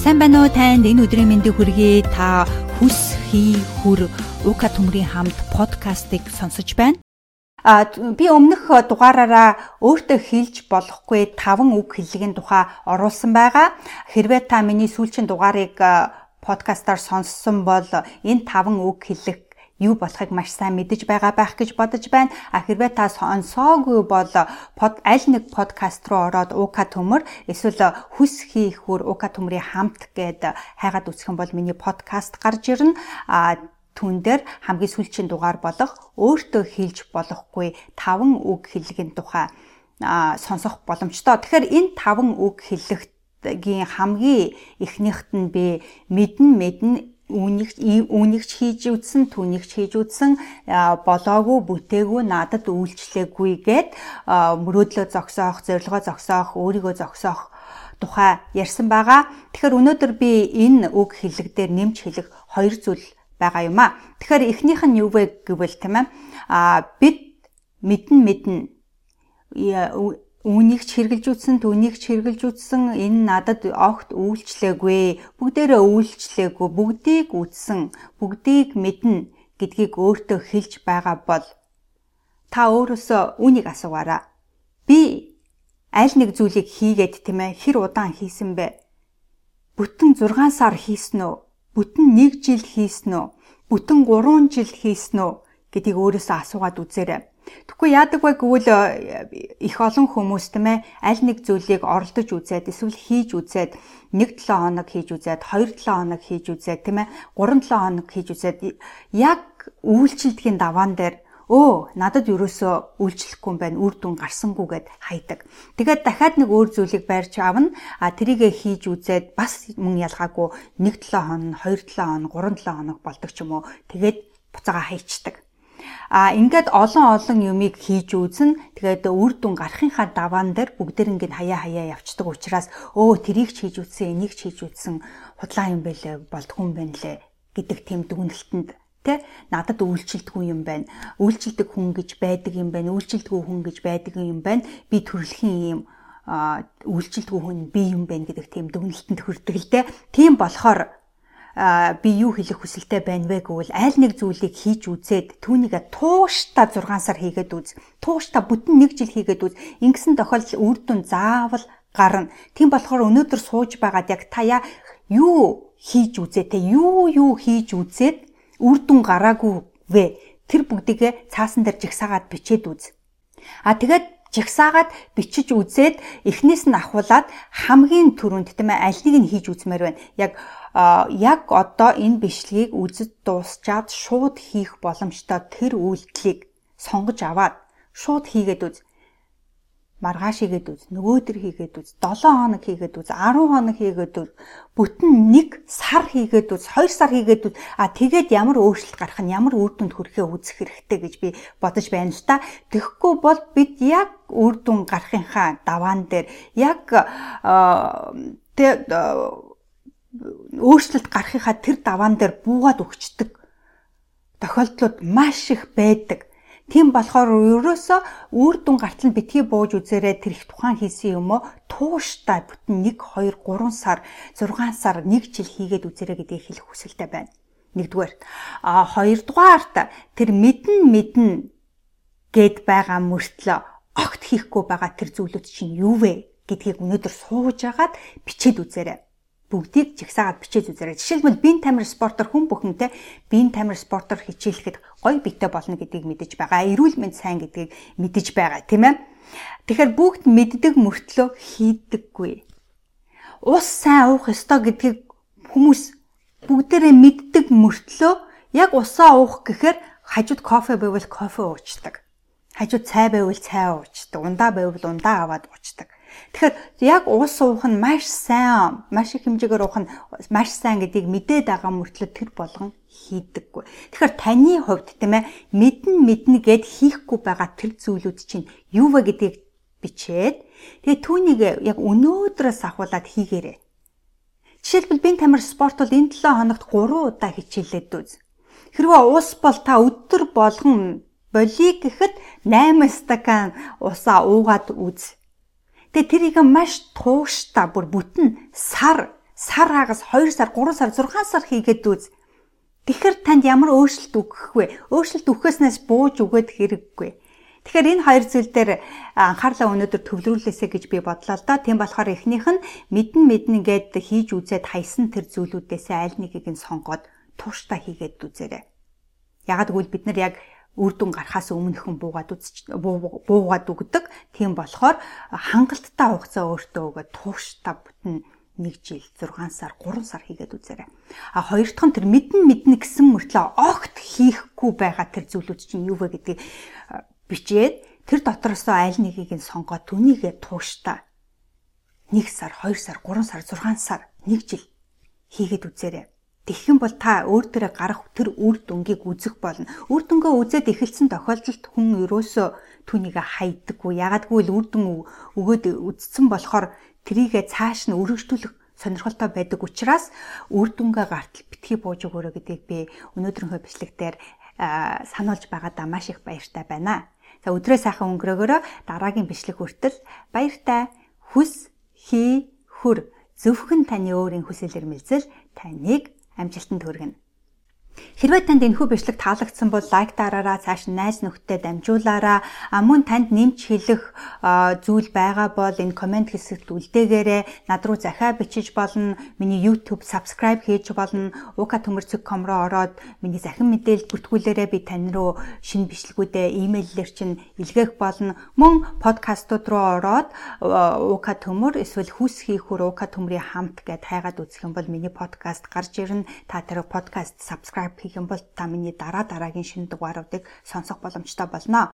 Сайн байна уу танд энэ өдрийн мэндийг хүргэе. Та хүс хий хүр Ука төмрийн хамт подкастыг сонсож байна. А би өмнөх дугаараараа өөртөө хэлж болохгүй таван үг хэллэгийн тухай оруулсан байгаа. Хэрвээ та миний сүүлчийн дугаарыг подкастаар сонссон бол энэ таван үг хэллэх юу болохыг маш сайн мэдэж байгаа байх гэж бодож байна. А хэрвээ та сонсоогүй бол под аль нэг подкаст руу ороод уука төмөр эсвэл хүс хийхүр уука төмрийн хамт гээд хайгаад үсэх юм бол миний подкаст гарч ирнэ. А түн дээр хамгийн сүүлчийн дугаар болох өөртөө хэлж болохгүй таван үг хэллэгийн тухай сонсох боломжтой. Тэгэхээр энэ таван үг хэллэгтгийн хамгийн эхнийхт нь би мэдэн мэдэн үүнийг үүнийг ч хийж үзсэн, түүнийг ч хийж үзсэн, болоогүй, бүтээгүй, надад үйлчлээгүй гэд мөрөөдлөө зогсоох, зорилгоо зогсоох, өөрийгөө зогсоох тухай ярьсан байгаа. Тэгэхээр өнөөдөр би энэ үг хэлэг дээр нэмж хэлэх хоёр зүйл байгаа юм а. Тэгэхээр эхнийх нь юу вэ гэвэл тийм ээ. А бид мэдэн мэдэн үүнийг ч хэрглэж үтсэн, түүнийг ч хэрглэж үтсэн, энэ надад огт үйлчлээгүй. Бүгдээрээ үйлчлээгүй, бүгдийг үтсэн, бүгдийг мэднэ гэдгийг өөртөө хэлж байгаа бол та өөрөөсөө үнийг асуугаараа. Би аль нэг зүйлийг хийгээд тийм ээ хэр удаан хийсэн бэ? Бүтэн 6 сар хийсэн үү? Бүтэн 1 жил хийсэн үү? Бүтэн 3 жил хийсэн үү гэдгийг өөрөөсөө асуугаад үзээрэй. Тэгэхгүй яадаг вэ гэвэл э, их олон хүмүүс тийм ээ аль нэг зүйлийг оролдож үзээд эсвэл хийж үзээд 1-7 хоног хийж үзээд 2-7 хоног хийж үзээд тийм ээ 3-7 хоног хийж үзээд яг үйлчлэлтийн даваан дээр өө надад ерөөсөө үйлчлэхгүй юм байна үр дүн гарсангүйгээд хайдаг. Тэгээд дахиад нэг өөр зүйлийг байрч авна. А тэрийгэ хийж үзээд бас мөн ялгаагүй 1-7 хоног, 2-7 хоног, 3-7 хоног болдог ч юм уу. Тэгээд буцаага хайчдаг. А ингээд олон олон юмыг хийж үзэн тэгээд үр дүн гарахынхаа даваан дээр бүгдэринг нь хаяа хаяа явцдаг учраас өө трийг ч хийж үзсэн, энийг ч хийж үзсэн худлаа юм байлээ, болдгүй юм байна лээ гэдэг тийм дүгнэлтэнд тэ надад үйлчлэлтгүй юм байна. Үйлчлдэг хүн гэж байдаг юм байна. Үйлчлдэггүй хүн гэж байдаг юм байна. Би төрөлхийн юм үйлчлдэггүй хүн би юм байна гэдэг тийм дүгнэлтэнд хүрдэг л дээ. Тийм болохоор би юу хэлэх хүсэлтэй байна вэ гэвэл аль нэг зүйлийг хийж үзээд түүнийг тууштай 6 сар хийгээд үз. Тууштай бүтэн 1 жил хийгээд үз. Ингэсэн тохиолдол үр дүн заавал гарна. Тийм болохоор өнөөдөр сууж байгаад яг таяа юу хийж үзээ те юу юу хийж үзээд үр дүн гараагүй вэ? Тэр бүгдийгээ цаасан дээр жигсаагаад бичээд үз. А тэгээд жигсаагаад бичиж үзээд эхнээс нь ахуулаад хамгийн түрүүнд тийм ээ аль нэг нь хийж үзмээр байна. Яг яг одоо энэ бичлэгийг үзэж дуусчаад шууд хийх боломжтой тэр үйлдэлийг сонгож аваад шууд хийгээд үз. Маргааш хийгээд үз, нөгөөдөр хийгээд үз, 7 хоног хийгээд үз, 10 хоног хийгээд үз, бүтэн 1 сар хийгээд үз, 2 сар хийгээд үз. А тэгээд ямар өөрчлөлт гарах нь ямар үр дүнд хүрэхээ үзэх хэрэгтэй гэж би бодож байна л та. Тэгэхгүй бол бид яг үр дүн гарахынхаа даваан дээр яг тэг өөрчлөлт гарахынхаа тэр даваан дээр буугаад өгчдөг тохиолдлууд маш их байдаг. Тийм болохоор ерөөсөө үр дүн гартал битгий бууж үзээрэй тэр их тухайн хийсэн юм уу тууштай бүтэн 1 2 3 сар 6 сар 1 жил хийгээд үзээрэй гэдгийг хэлэх хүсэлтэй байна. Нэгдүгээр. А хоёрдугаарт тэр мэдэн мэдэн гэд байгаа мөртлөө огт хийхгүй байгаа тэр зүйлүүд чинь юу вэ гэдгийг өнөөдөр сууж агаад бичээд үзээрэй бүгдийг жигсаагаад бичээд үзээрэй. Жишээлбэл бие тамир спортоор хүн бүхэнтэй бие тамир спортоор хичээлэхэд гоё биетэй болно гэдгийг мэдэж байгаа. Эрүүл мэнд сайн гэдгийг мэдэж байгаа, тийм ээ. Тэгэхээр бүгд мэддэг мөртлөө хийдэггүй. Ус сайн уух ёстой гэдгийг хүмүүс бүгдээрээ мэддэг мөртлөө яг усаа уух гэхээр хажууд кофе байвал кофе уучдаг. Хажууд цай байвал цай уучдаг. Ундаа байвал ундаа аваад уучдаг. Тэгэхээр яг уус уух нь маш сайн, маш их хэмжээгээр уух нь маш сайн гэдгийг мэдээд байгаа мөртлөө тэр болгон хийдэггүй. Тэгэхээр таны хувьд тийм ээ мэдэн мэднэ гэд хийхгүй байгаа тэр зүйлүүд чинь юу вэ гэдгийг бичээд тэгээ түүнийг яг өнөөдрөөс ахуулаад хийгээрэй. Жишээлбэл бие тамир спорт бол энэ 7 хоногт 3 удаа хичээлээд үз. Хэрвээ уус бол та өдөр болгон болиг гэхэд 8 стакан усаа уугаад үз. Тэгээ тэрийг маш тууштай бүр бүтэн сар сар хагас 2 сар, 3 сар, 6 сар хийгээд үз. Тэгэхэр танд ямар өөрчлөлт өгөх вэ? Өөрчлөлт өгөхөөснөөс бууж өгөөд хэрэггүй. Тэгэхээр энэ хоёр зүйл дээр анхаарлаа өнөөдөр төвлөрүүлээсэ гэж би бодлоо л да. Тийм болохоор эхнийх нь мэдэн мэднэ гэд хийж үзээд хайсан тэр зүйлүүдээс аль нэгийг нь сонгоод тууштай хийгээд үзээрэй. Ягаад гэвэл бид нар яг үр дүн гарахаас өмнөхөн буугаад үзч буугаад өгдөг. Тийм болохоор хангалттай хугацаа өөртөө өгөөд тууштай бүтэн 1 жил 6 сар 3 сар хийгээд үзээрэй. А хоёр дахь нь тэр мэдэн мэднэ гэсэн мөртлөө огт хийхгүй байгаа тэр зүйлүүд чинь юу вэ гэдгийг бичээд тэр дотроосоо аль нэгийг нь сонгоод түүнийгээ тууштай 1 сар, 2 сар, 3 сар, 6 сар, 1 жил хийгээд үзээрэй. Тэгэх юм бол та өөр дээрээ гарах тэр үр дүнгийг үзэх болно. Үр дүнгээ үзээд эхэлсэн тохиолдолд хүн ерөөсөө түүнийг хайдаггүй. Ягагтгүй л үр дүн өгөөд үдцсэн болохоор трийгээ цааш нь өргөжтүүлэх сонирхолтой байдаг учраас үр дүнгээ гартал битгий бууж өгөөрэй гэдгийг би өнөөдрийнхөө бичлэг дээр сануулж байгаадаа маш их баяртай байна. За өдрөө сайхан өнгөрөөгөөрөө дараагийн бичлэг хүртэл баяртай хүс хий хүр зөвхөн таны өөрийн хүсэл эрмэлзэл таныг амжилтанд хүргэнэ. Хэрвээ танд энэхүү бичлэг таалагдсан бол лайк дараараа цааш найз нөхдөд дамжуулаараа мөн танд нэмж хэлэх зүйл байгаа бол энэ комент хэсэгт үлдээгээрээ над руу захиа бичиж болно. Миний YouTube subscribe хийж болно. uka.com руу ороод миний захин мэдээлэл бүртгүүлээрээ би тань руу шинэ бичлэгүүдээ имэйлээр чинь илгээх болно. Мөн подкастууд руу ороод uka төмөр эсвэл хүс хийхүр uka төмрийн хамт гэд хайгаад үзэх юм бол миний подкаст гарч ирнэ. Та тэр подкаст subscribe хийх юм бол та миний дараа дараагийн шинэ дугааруудыг сонсох боломжтой болно.